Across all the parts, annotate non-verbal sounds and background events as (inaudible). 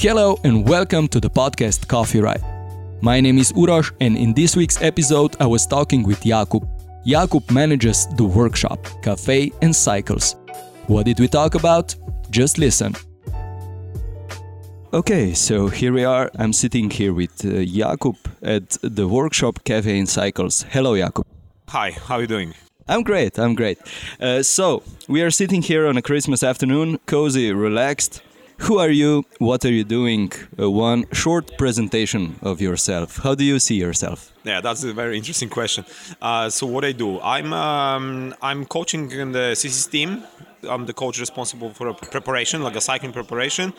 Hello and welcome to the podcast Coffee Ride. My name is Uroš, and in this week's episode, I was talking with Jakub. Jakub manages the workshop, cafe, and cycles. What did we talk about? Just listen. Okay, so here we are. I'm sitting here with uh, Jakub at the workshop Cafe and Cycles. Hello, Jakub. Hi, how are you doing? I'm great. I'm great. Uh, so we are sitting here on a Christmas afternoon, cozy, relaxed. Who are you? What are you doing? Uh, one short presentation of yourself. How do you see yourself? Yeah, that's a very interesting question. Uh, so what I do, I'm um, I'm coaching in the CCC team. I'm the coach responsible for a preparation, like a cycling preparation,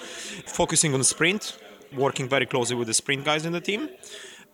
focusing on sprint, working very closely with the sprint guys in the team,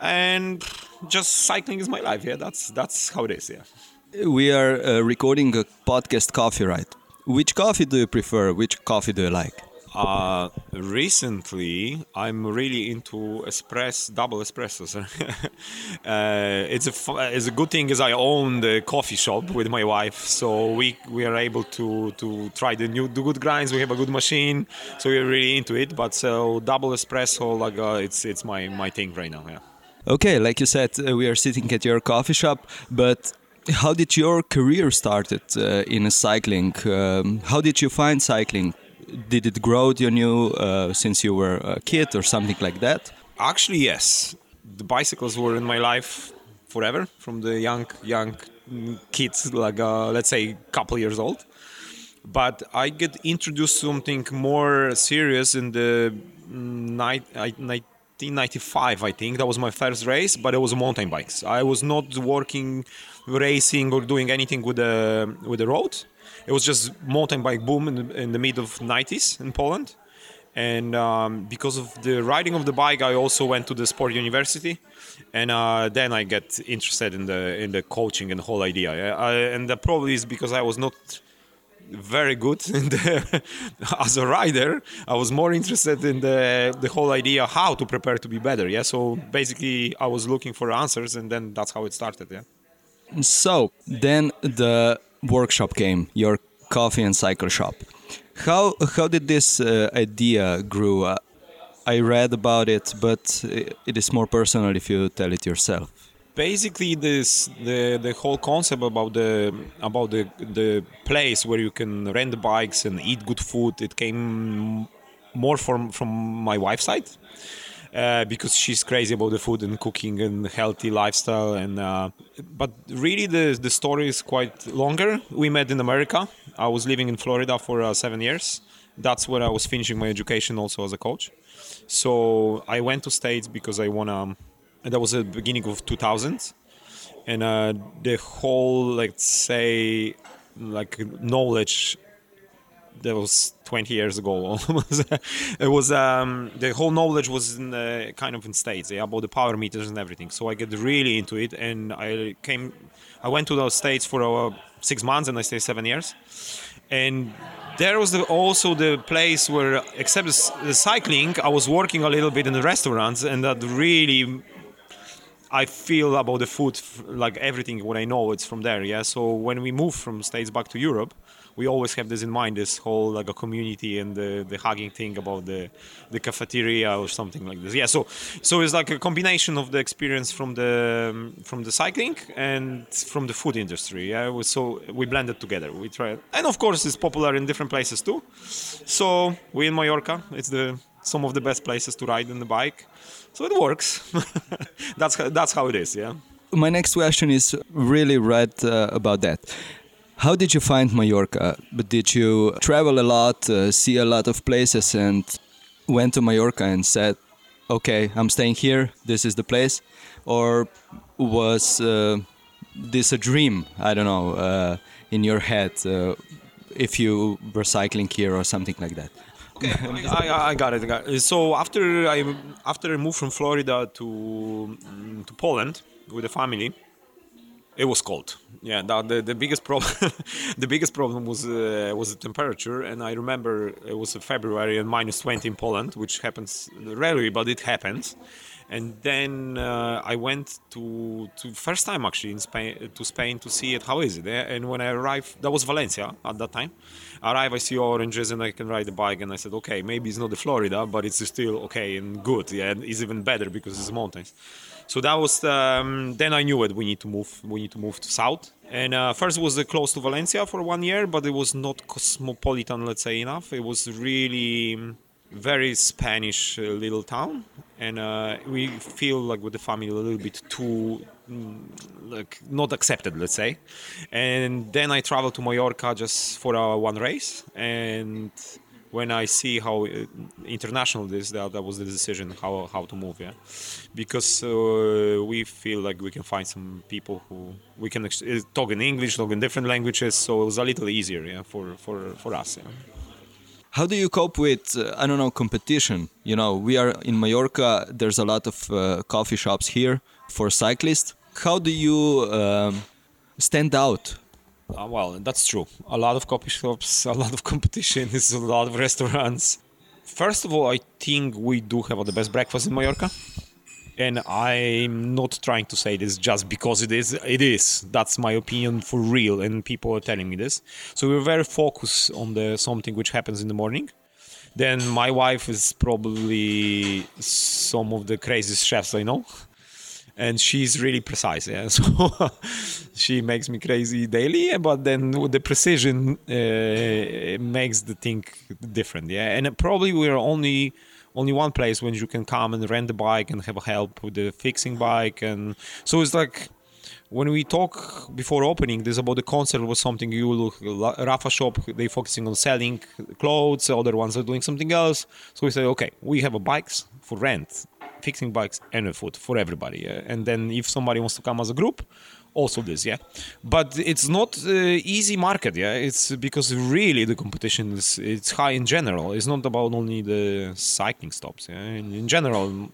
and just cycling is my life. Yeah, that's that's how it is. Yeah. We are uh, recording a podcast coffee, right? Which coffee do you prefer? Which coffee do you like? Uh, recently, I'm really into espresso, double espressos. (laughs) uh, it's a it's a good thing as I own the coffee shop with my wife, so we we are able to to try the new the good grinds. We have a good machine, so we're really into it. But so double espresso, like uh, it's it's my my thing right now. Yeah. Okay, like you said, uh, we are sitting at your coffee shop, but how did your career started uh, in cycling? Um, how did you find cycling? Did it grow you knew uh, since you were a kid or something like that? Actually, yes. The bicycles were in my life forever, from the young young kids, like uh, let's say, couple years old. But I get introduced to something more serious in the night. 1995, I think. That was my first race, but it was mountain bikes. I was not working, racing, or doing anything with the with the road. It was just mountain bike boom in the, in the mid of 90s in Poland. And um, because of the riding of the bike, I also went to the sport university, and uh, then I get interested in the in the coaching and the whole idea. I, and that probably is because I was not very good (laughs) the, (laughs) as a rider. I was more interested in the the whole idea how to prepare to be better. Yeah. So basically, I was looking for answers, and then that's how it started. Yeah. So then the workshop came, your coffee and cycle shop. How how did this uh, idea grew? Uh, I read about it, but it is more personal if you tell it yourself basically this the the whole concept about the about the the place where you can rent bikes and eat good food it came more from from my wife's side uh, because she's crazy about the food and cooking and healthy lifestyle and uh, but really the the story is quite longer. We met in america. I was living in florida for uh, seven years. That's where i was finishing my education also as a coach. So i went to states because i want to that was the beginning of 2000 and uh, the whole let's say like knowledge that was 20 years ago (laughs) almost. It was um, the whole knowledge was in uh, kind of in states yeah, about the power meters and everything. So i get really into it and i came i went to those states for uh, six months and i stayed seven years. And there was the, also the place where except the cycling i was working a little bit in the restaurants and that really I feel about the food like everything what I know it's from there yeah. So when we move from states back to Europe we always have this in mind this whole like a community and the, the hugging thing about the the cafeteria or something like this yeah so so it's like a combination of the experience from the from the cycling and from the food industry yeah so we blended together we tried and of course it's popular in different places too so we in Mallorca it's the some of the best places to ride on the bike so it works. (laughs) that's how, that's how it is. Yeah. My next question is really right uh, about that. How did you find Mallorca? But did you travel a lot, uh, see a lot of places, and went to Mallorca and said, "Okay, I'm staying here. This is the place," or was uh, this a dream? I don't know uh, in your head uh, if you were cycling here or something like that. Okay, I, I, got it, I got it. So after I after I moved from Florida to mm, to Poland with the family, it was cold. Yeah, the the, biggest problem (laughs) the biggest problem was uh, was the temperature, and I remember it was February and minus 20 in Poland, which happens rarely, but it happens. And then uh, I went to to first time actually in Spain to Spain to see it. How is it? Eh? And when I arrived, that was Valencia at that time. I arrive, I see oranges, and I can ride the bike. And I said, okay, maybe it's not the Florida, but it's still okay and good. Yeah, and it's even better because it's mountains. So that was um, then I knew it. We need to move. We need to move to south. And uh, first was uh, close to Valencia for one year, but it was not cosmopolitan, let's say enough. It was really very Spanish uh, little town, and uh, we feel like with the family a little bit too mm, like not accepted, let's say. And then I travel to Mallorca just for uh, one race, and when I see how uh, international this, that, that was the decision how how to move, yeah, because uh, we feel like we can find some people who we can ex- talk in English, talk in different languages, so it was a little easier, yeah, for for for us. Yeah. How do you cope with, uh, I don't know, competition? You know, we are in Mallorca, there's a lot of uh, coffee shops here for cyclists. How do you um, stand out? Uh, well, that's true. A lot of coffee shops, (laughs) a lot of competition, is a lot of restaurants. First of all, I think we do have the best breakfast in Mallorca and I'm not trying to say this just because it is. It is. That's my opinion for real, and people are telling me this. So we're very focused on the something which happens in the morning. Then my wife is probably some of the craziest chefs I know, and she's really precise. Yeah, (laughs) so she makes me crazy daily, but then the precision uh, makes the thing different. Yeah, and probably we're only only one place when you can come and rent the bike and have help with the fixing bike. And so it's like when we talk before opening this about the concert was something you look Rapha shop they focusing on selling clothes other ones are doing something else. So we say okay we have a bikes for rent fixing bikes and food for everybody. Uh, and then if somebody wants to come as a group also this yeah. But it's not uh, easy market yeah. It's because really the competition is it's high in general. It's not about only the cycling stops yeah. In, in general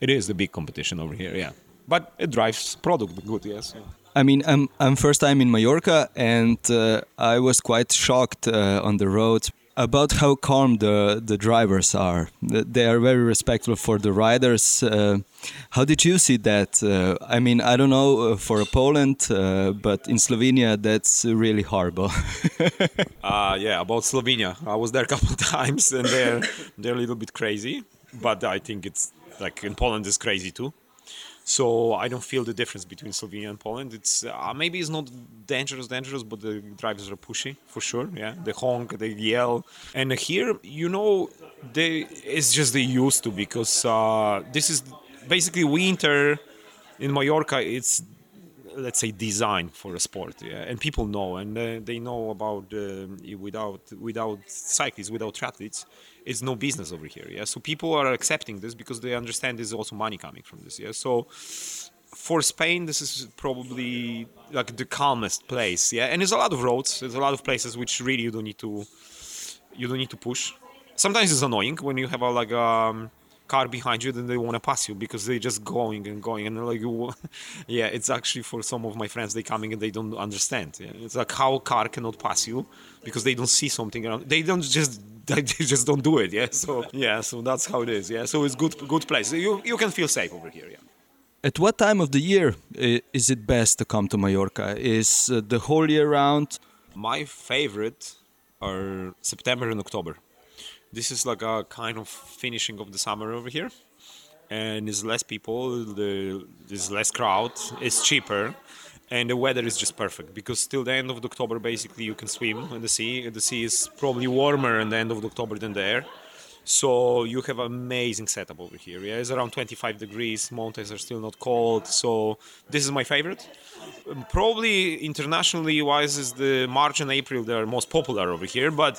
it is the big competition over here yeah. But it drives product good yes. I mean, I'm I'm first time in Mallorca, and uh, I was quite shocked uh, on the road about how calm the, the drivers are. They are very respectful for the riders. Uh, how did you see that? Uh, I mean, I don't know uh, for Poland, uh, but in Slovenia, that's really horrible. (laughs) uh, yeah, about Slovenia, I was there a couple of (laughs) times, and they're they're a little bit crazy. But I think it's like in Poland is crazy too. So I don't feel the difference between Slovenia and Poland. It's uh, maybe it's not dangerous, dangerous, but the drivers are pushy for sure. Yeah, they honk, they yell, and here, you know, they it's just they used to because uh, this is basically winter in Mallorca. It's let's say designed for a sport yeah and people know and uh, they know about uh, without without cyclists without triathletes it's no business over here yeah so people are accepting this because they understand there's also money coming from this yeah so for Spain, this is probably like the calmest place, yeah. And there's a lot of roads. There's a lot of places which really you don't need to, you don't need to push. Sometimes it's annoying when you have a like um, car behind you, then they want to pass you because they're just going and going. And like, (laughs) yeah, it's actually for some of my friends, they coming and they don't understand. Yeah? It's like how a car cannot pass you because they don't see something around. They don't just (laughs) they just don't do it. Yeah. So yeah. So that's how it is. Yeah. So it's good good place. You you can feel safe over here. Yeah. At what time of the year is it best to come to Mallorca? Is uh, the whole year round? My favorite are September and October this is like a kind of finishing of the summer over here and there's less people the, there's less crowd it's cheaper and the weather is just perfect because till the end of october basically you can swim in the sea. The sea is probably warmer in the end of october than the air. So you have amazing setup over here. Yeah it's around 25 degrees. Mountains are still not cold. So this is my favorite. Um, probably internationally wise is the march and april they're most popular over here. But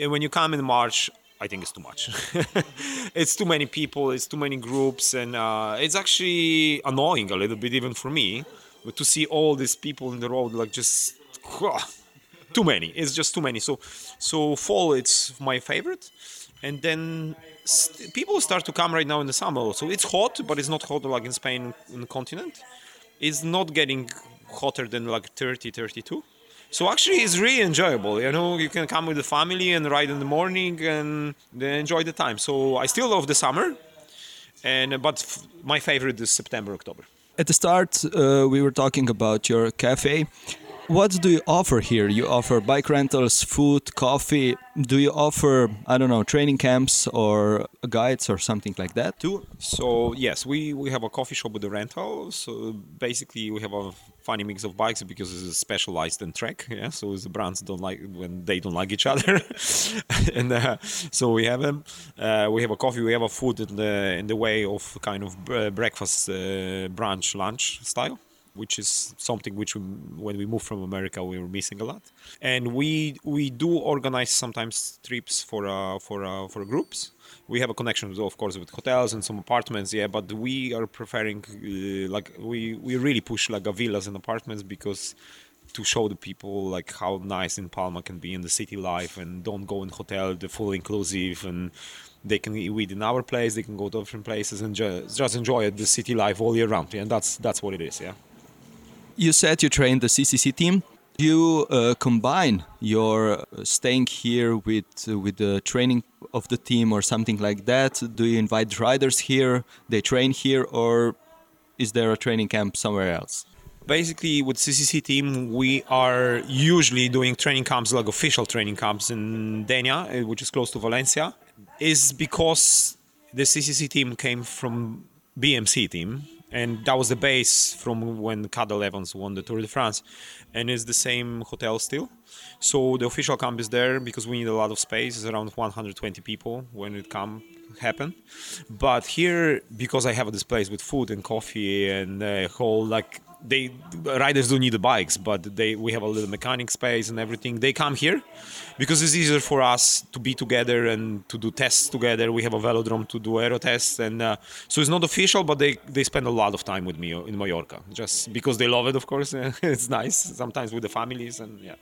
uh, when you come in march I think it's too much. (laughs) it's too many people, it's too many groups, and uh, it's actually annoying a little bit even for me to see all these people in the road like just too many. It's just too many. So, so fall it's my favorite, and then st- people start to come right now in the summer. So it's hot, but it's not hot like in Spain in the continent. It's not getting hotter than like 30, 32 so actually, it's really enjoyable. You know, you can come with the family and ride in the morning and enjoy the time. So I still love the summer, And but f- my favorite is September, October. At the start, uh, we were talking about your cafe. What do you offer here? You offer bike rentals, food, coffee. Do you offer, I don't know, training camps or guides or something like that too? So yes, we, we have a coffee shop with the rental. So basically, we have a funny mix of bikes because it's specialized in trek. Yeah, so the brands don't like when they don't like each other, (laughs) and uh, so we have them. Uh, we have a coffee. We have a food in the in the way of kind of breakfast, uh, brunch, lunch style which is something which we, when we moved from America we were missing a lot. And we we do organize sometimes trips for uh, for uh, for groups. We have a connection, of course, with hotels and some apartments, yeah. But we are preferring uh, like we we really push like a villas and apartments because to show the people like how nice in Palma can be in the city life and don't go in hotel the full inclusive and they can eat in our place they can go to different places and just, just enjoy the city life all year round yeah and that's that's what it is yeah you said you trained the CCC team. You uh, combine your staying here with uh, with the training of the team or something like that. Do you invite riders here? They train here, or is there a training camp somewhere else? basically with CCC team we are usually doing training camps like official training camps in Denia uh, which is close to Valencia is because the CCC team came from BMC team and that was the base from when Cadel Evans won the Tour de France, and it's the same hotel still. So the official camp is there because we need a lot of space. It's around 120 people when it come happen. But here, because I have this place with food and coffee and a whole like they riders do need the bikes, but they we have a little mechanic space and everything. They come here because it's easier for us to be together and to do tests together. We have a velodrome to do aero tests, and uh, so it's not official, but they they spend a lot of time with me in Mallorca just because they love it. Of course, (laughs) it's nice. Sometimes with the families and yeah.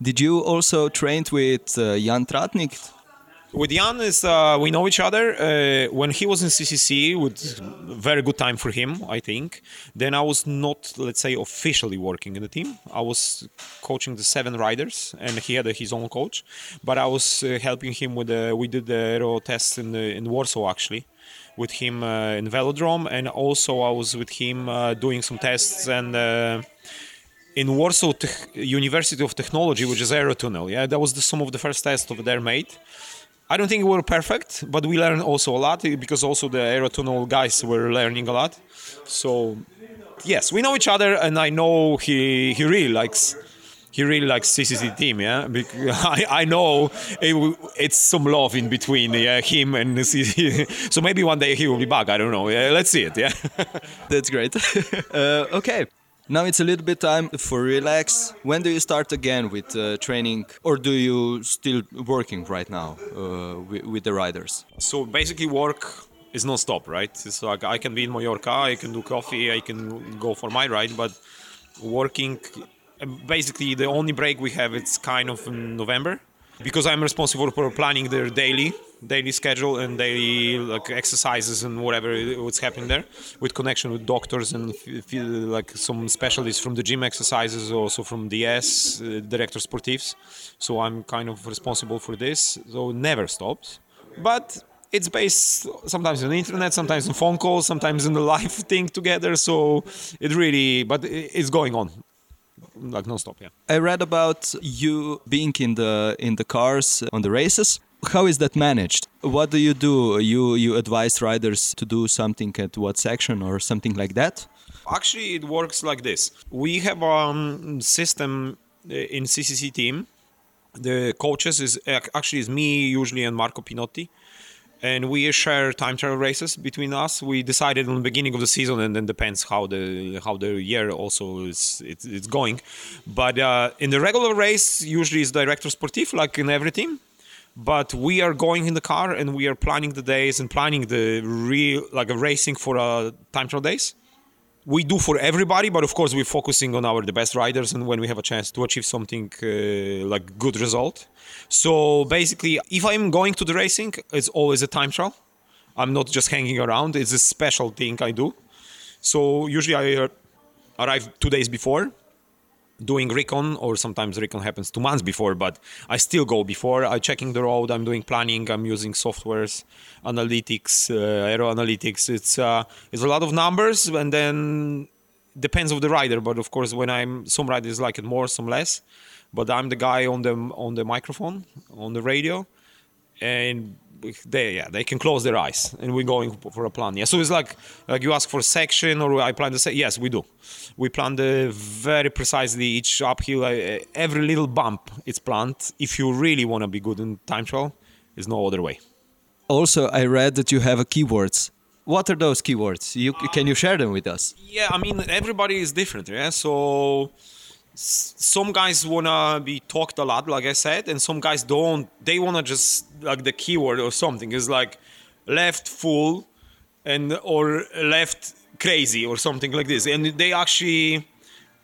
Did you also train with uh, Jan Tratnik? With Jan is uh, we know each other. Uh, when he was in CCC, with very good time for him, I think. Then I was not, let's say, officially working in the team. I was coaching the seven riders, and he had a, his own coach. But I was uh, helping him with the. We did the aero test in the, in Warsaw actually, with him uh, in Velodrome, and also I was with him uh, doing some tests and uh, in Warsaw Te- University of Technology, which is Aerotunnel. Yeah, that was the, some of the first tests over there made. I don't think we were perfect, but we learned also a lot because also the Aerotunnel guys were learning a lot. So yes, we know each other, and I know he he really likes he really likes CCC team. Yeah, (laughs) I, I know it, it's some love in between yeah, him and CCC. (laughs) So maybe one day he will be back. I don't know. Yeah, let's see it. Yeah, (laughs) that's great. uh, okay. Now it's a little bit time for relax. When do you start again with uh, training, or do you still working right now uh, with, with, the riders? So basically, work is non-stop, right? So like I can be in Mallorca, I can do coffee, I can go for my ride, but working. Basically, the only break we have it's kind of in November because I'm responsible for planning their daily daily schedule and daily like exercises and whatever what's happening there with connection with doctors and like some specialists from the gym exercises also from DS uh, director sportifs. So I'm kind of responsible for this so never stops. But it's based sometimes on the internet sometimes on phone calls sometimes in the (laughs) live thing together. So it really but it's going on like non-stop yeah. I read about you being in the in the cars on the races. How is that managed? What do you do? You you advise riders to do something at what section or something like that? Actually it works like this. We have a um, system uh, in ccc team. The coaches is actually is me usually and marco pinotti and we share time trial races between us. We decided on the beginning of the season, and then depends how the how the year also is it's, it's going. But uh, in the regular race, usually it's director sportif, like in every team. But we are going in the car and we are planning the days and planning the real like a racing for uh, time trial days we do for everybody but of course we're focusing on our the best riders and when we have a chance to achieve something uh, like good result. So basically if i'm going to the racing it's always a time trial. I'm not just hanging around. It's a special thing i do. So usually i arrive two days before doing recon or sometimes recon happens two months before but i still go before. I'm checking the road i'm doing planning i'm using softwares analytics uh, aero analytics it's uh, it's a lot of numbers and then depends of the rider but of course when i'm some riders like it more some less but i'm the guy on the on the microphone on the radio and they yeah they can close their eyes and we're going for a plan. Yeah so it's like like you ask for a section or i plan to say yes we do. We plan the very precisely each uphill uh, every little bump it's planned. If you really want to be good in time trial there's no other way. Also i read that you have a keywords. What are those keywords? You can you share them with us? Yeah i mean everybody is different yeah? So some guys wanna be talked a lot, like I said, and some guys don't. They wanna just like the keyword or something is like left full and or left crazy or something like this, and they actually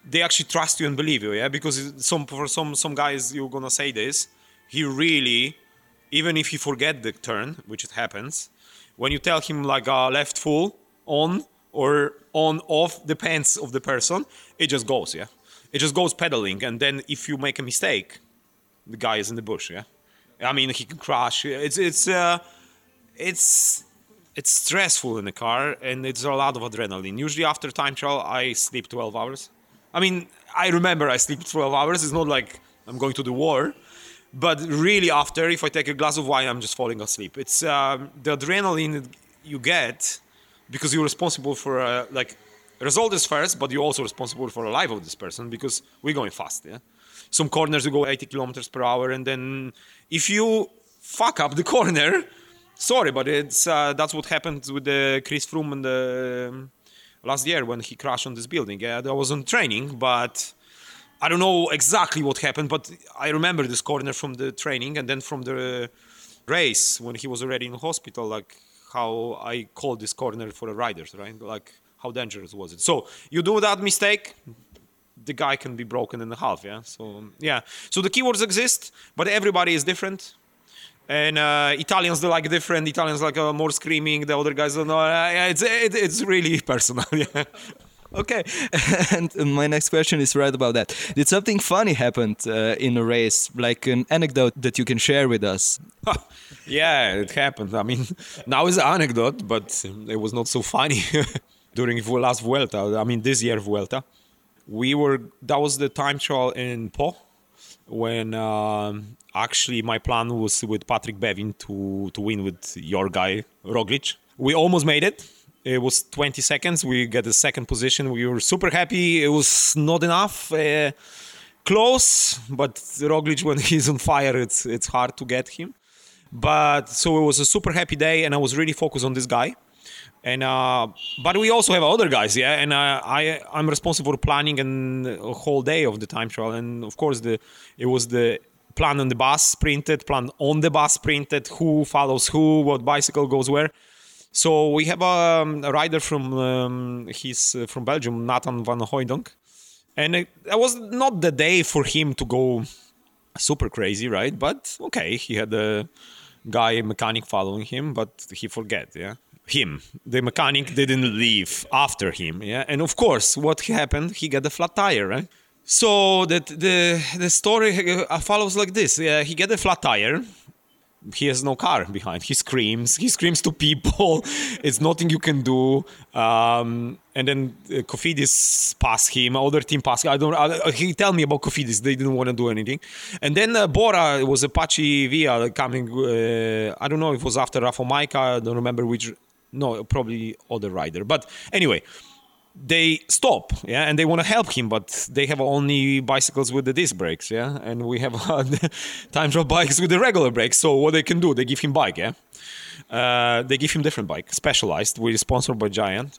they actually trust you and believe you, yeah. Because some for some some guys you're gonna say this, he really, even if he forget the turn, which it happens, when you tell him like uh, left full on or on off depends of the person, it just goes, yeah it just goes pedaling, and then if you make a mistake, the guy is in the bush. Yeah, I mean he can crash. It's it's uh, it's it's stressful in the car, and it's a lot of adrenaline. Usually after time trial, I sleep 12 hours. I mean, I remember I sleep 12 hours. It's not like I'm going to the war, but really after, if I take a glass of wine, I'm just falling asleep. It's um, the adrenaline you get because you're responsible for uh, like result is first, but you're also responsible for the life of this person because we're going fast. Yeah, some corners you go 80 kilometers per hour, and then if you fuck up the (laughs) corner, sorry, but it's uh, that's what happened with the Chris Froome the um, last year when he crashed on this building. Yeah, that was on training, but. I don't know exactly what happened, but I remember this corner from the training and then from the race when he was already in hospital, like how I called this corner for the riders, right? Like how dangerous was it? So you do that mistake, the guy can be broken in the half. Yeah. So yeah. So the keywords exist, but everybody is different. And uh, Italians they like different. Italians like uh, more screaming. The other guys don't know. Uh, it's it, it's really (laughs) personal. (laughs) Yeah. Okay, (laughs) and my next question is right about that. Did something funny happen uh, in a race, like an anecdote that you can share with us? yeah, it happened. I mean, now it's an anecdote, but it was not so funny. During last Vuelta. I mean, this year Vuelta, we were that was the time trial in Pau when um, actually my plan was with Patrick Bevin to to win with your guy Roglic. We almost made it. It was 20 seconds. We get the second position. We were super happy. It was not enough. Uh, close, but Roglic when (laughs) he's on fire, it's it's hard to get him. But so it was a super happy day, and I was really focused on this guy and uh, but we also have other guys yeah? And uh, i i'm responsible for planning and a whole day of the time trial. And of course the it was the plan on the bus printed plan on the bus printed who follows who what bicycle goes where. So we have a, um, a rider from um, he's uh, from belgium nathan van Hooydonck. And it, it was not the day for him to go super crazy right? But okay he had a guy mechanic following him but he forget yeah him. The mechanic didn't leave after him. Yeah, and of course, what happened? He got a flat tire, right? So that the the story follows like this: yeah, he get a flat tire. He has no car behind. He screams. He screams to people. (laughs) it's nothing you can do. Um, and then uh, Cofidis pass him. Other team pass. I don't. Uh, he tell me about Cofidis. They didn't want to do anything. And then uh, Bora was Apache Via coming. Uh, I don't know if it was after Rafał Majka. I don't remember which no, probably other rider. But anyway, they stop, yeah, and they want to help him, but they have only bicycles with the disc brakes, yeah, and we have uh, time trial bikes with the regular brakes. So what they can do, they give him bike, yeah, uh, they give him different bike, specialized. We're sponsored by Giant,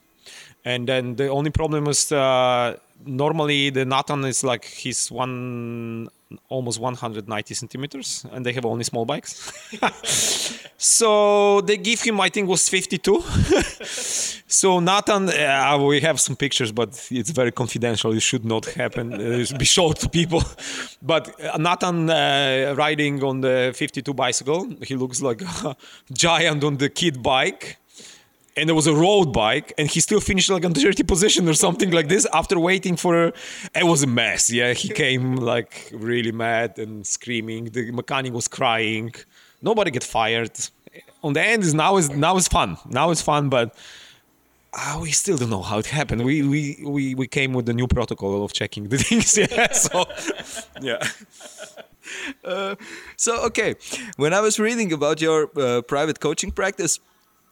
and then the only problem is uh, normally the Nathan is like he's one almost 190 centimeters and they have only small bikes. (laughs) So they give him i think was 52 (laughs) so nathan uh, we have some pictures but it's very confidential. It should not happen. Uh, be shown to people. (laughs) But uh, nathan uh, riding on the 52 bicycle he looks like a giant on the kid bike and there was a road bike and he still finished like on 30 position or something like this after waiting for it was a mess. Yeah he came like really mad and screaming. The mechanic was crying. Nobody get fired. On the end is now is now is fun. Now it's fun but uh, we still don't know how it happened. We, we we we came with the new protocol of checking the (laughs) things yeah so yeah. (laughs) Uh, so okay. When i was reading about your uh, private coaching practice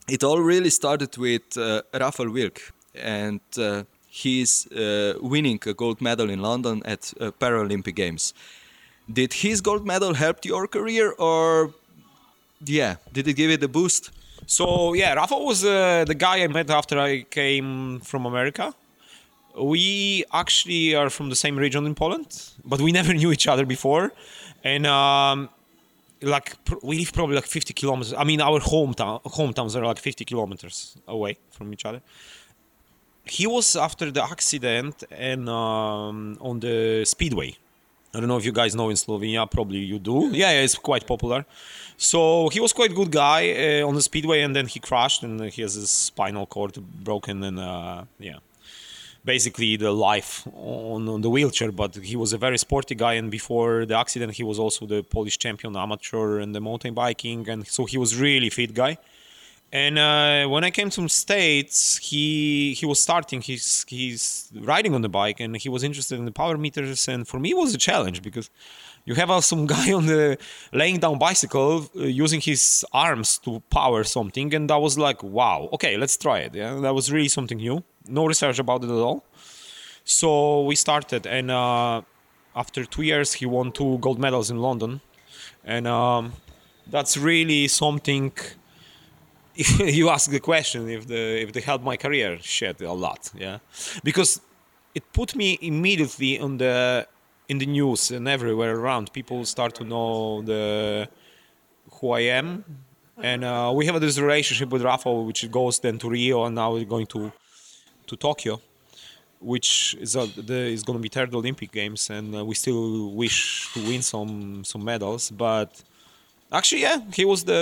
it all really started with uh, Rafał Wilk, and uh, he's uh, winning a gold medal in London at uh, Paralympic Games. Did his gold medal help your career, or yeah, did it give it a boost? So yeah, Rafał was uh, the guy I met after I came from America. We actually are from the same region in Poland, but we (laughs) never knew each other before, and. Um, like we live probably like 50 kilometers. I mean, our hometown hometowns are like 50 kilometers away from each other. He was after the accident and um, on the speedway. I don't know if you guys know in Slovenia. Probably you do. Yeah, yeah it's quite popular. So he was quite good guy uh, on the speedway, and then he crashed, and he has his spinal cord broken, and uh, yeah basically the life on, on, the wheelchair. But he was a very sporty guy, and before the accident, he was also the Polish champion amateur in the mountain biking, and so he was really fit guy. And uh, when I came to States, he he was starting. his he's riding on the bike, and he was interested in the power meters. And for me, it was a challenge because you have uh, some (laughs) guy on the laying down bicycle uh, using his arms to power something, and that was like, wow, okay, let's try it. Yeah, that was really something new no research about it at all. So we started, and uh, after two years, he won two gold medals in London, and um, that's really something. (laughs) you ask the question if the if they helped my career, shit, a lot, yeah, because it put me immediately on the in the news and everywhere around. People start to know the who I am, and uh, we have this relationship with Rafa, which goes then to Rio, and now we're going to to Tokyo, which is a, the, is going to be third Olympic Games, and uh, we still wish to win some some medals. But actually, yeah, he was the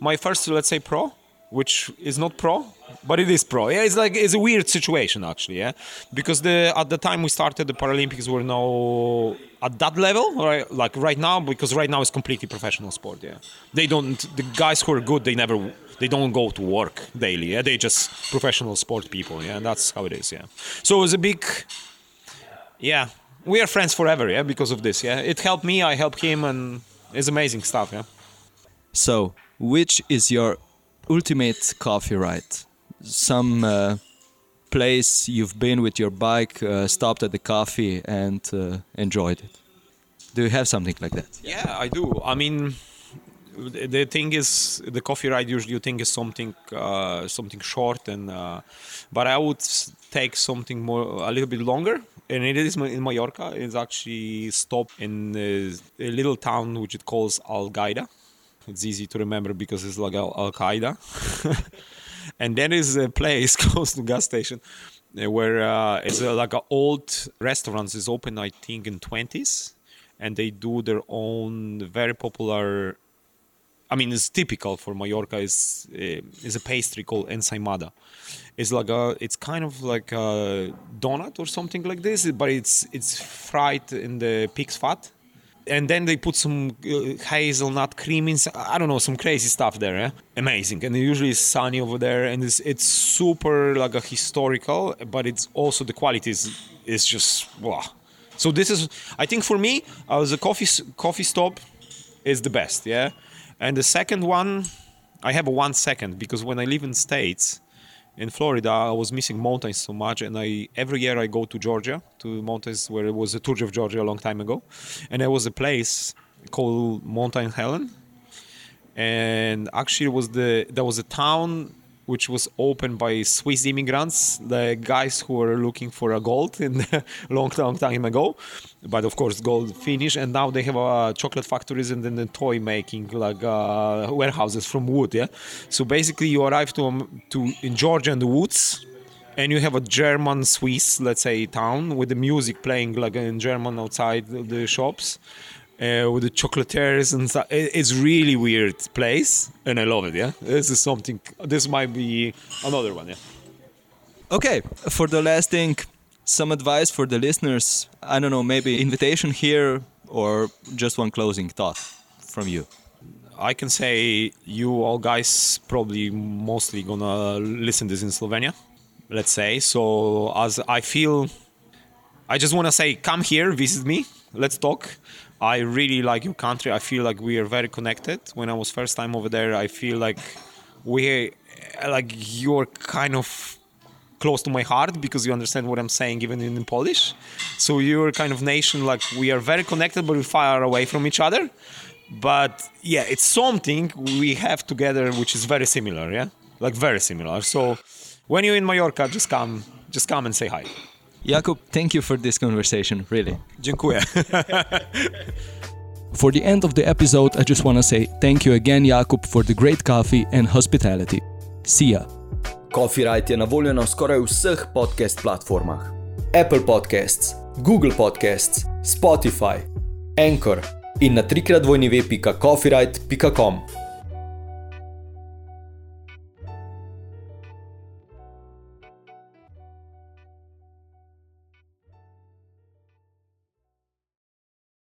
my first, let's say, pro which is not pro, but it is pro. Yeah, it's like it's a weird situation actually. Yeah, because the at the time we started the Paralympics were no at that level, right? Like right now, because right now it's completely professional sport. Yeah, they don't. The guys who are good, they never. They don't go to work daily. Yeah, they just professional sport people. Yeah, and that's how it is. Yeah. So it was a big. Yeah, we are friends forever. Yeah, because of this. Yeah, it helped me. I helped him, and it's amazing stuff. Yeah. So, which is your ultimate coffee ride? Some uh, place you've been with your bike, uh, stopped at the coffee, and uh, enjoyed it. Do you have something like that? Yeah, I do. I mean, the thing is, the coffee ride usually you think is something uh, something short, and uh, but I would take something more a little bit longer. And it is in Mallorca. It's actually stopped in a little town which it calls Algaida it's easy to remember because it's like Al Qaeda. (laughs) and then there is a place (laughs) close to gas station uh, where uh, it's uh, like an old restaurants. Is open I think in 20s and they do their own very popular I mean it's typical for Mallorca is uh, is a pastry called ensaimada. It's like a it's kind of like a donut or something like this but it's it's fried in the pig's fat and then they put some uh, hazelnut cream in. I don't know, some crazy stuff there. Eh? Amazing, and usually it's sunny over there, and it's it's super like a historical, but it's also the quality is is just wow. So this is, I think, for me, the coffee coffee stop is the best. Yeah, and the second one, I have a one second because when I live in states in Florida, I was missing mountains so much, and I every year I go to Georgia to mountains where it was a tour of Georgia a long time ago, and there was a place called Mountain Helen, and actually it was the there was a town which was opened by Swiss immigrants, the guys who were looking for a gold in (laughs) long, long time ago. But of course, gold finished, and now they have uh, chocolate factories and then the toy making, like uh, warehouses from wood. Yeah. So basically, you arrive to um, to in Georgia in the woods, and you have a German Swiss, let's say, town with the music playing like in German outside the shops uh, with the chocolatiers and stuff. It, it's really weird place, and I love it. Yeah, this is something. This might be another one. Yeah. Okay, for the last thing, some advice for the listeners. I don't know, maybe invitation here or just one closing thought from you. I can say you all guys probably mostly gonna listen this in Slovenia, let's say. So as I feel, I just wanna say, come here, visit me, let's talk. I really like your country. I feel like we are very connected. When I was first time over there, I feel like we, like you're kind of close to my heart because you understand what I'm saying even in Polish. So you're kind of nation like we are very connected, but we far away from each other but yeah it's something we have together which is very similar yeah like very similar so when you're in mallorca just come just come and say hi jakub thank you for this conversation really dziękuję (laughs) For the end of the episode, I just want to say thank you again, Jakub, for the great coffee and hospitality. See ya! Copyright je na voljo na skoraj vseh podcast platformah: Apple Podcasts, Google Podcasts, Spotify, Anchor in na trikrat vojni ve.coffeeright.com.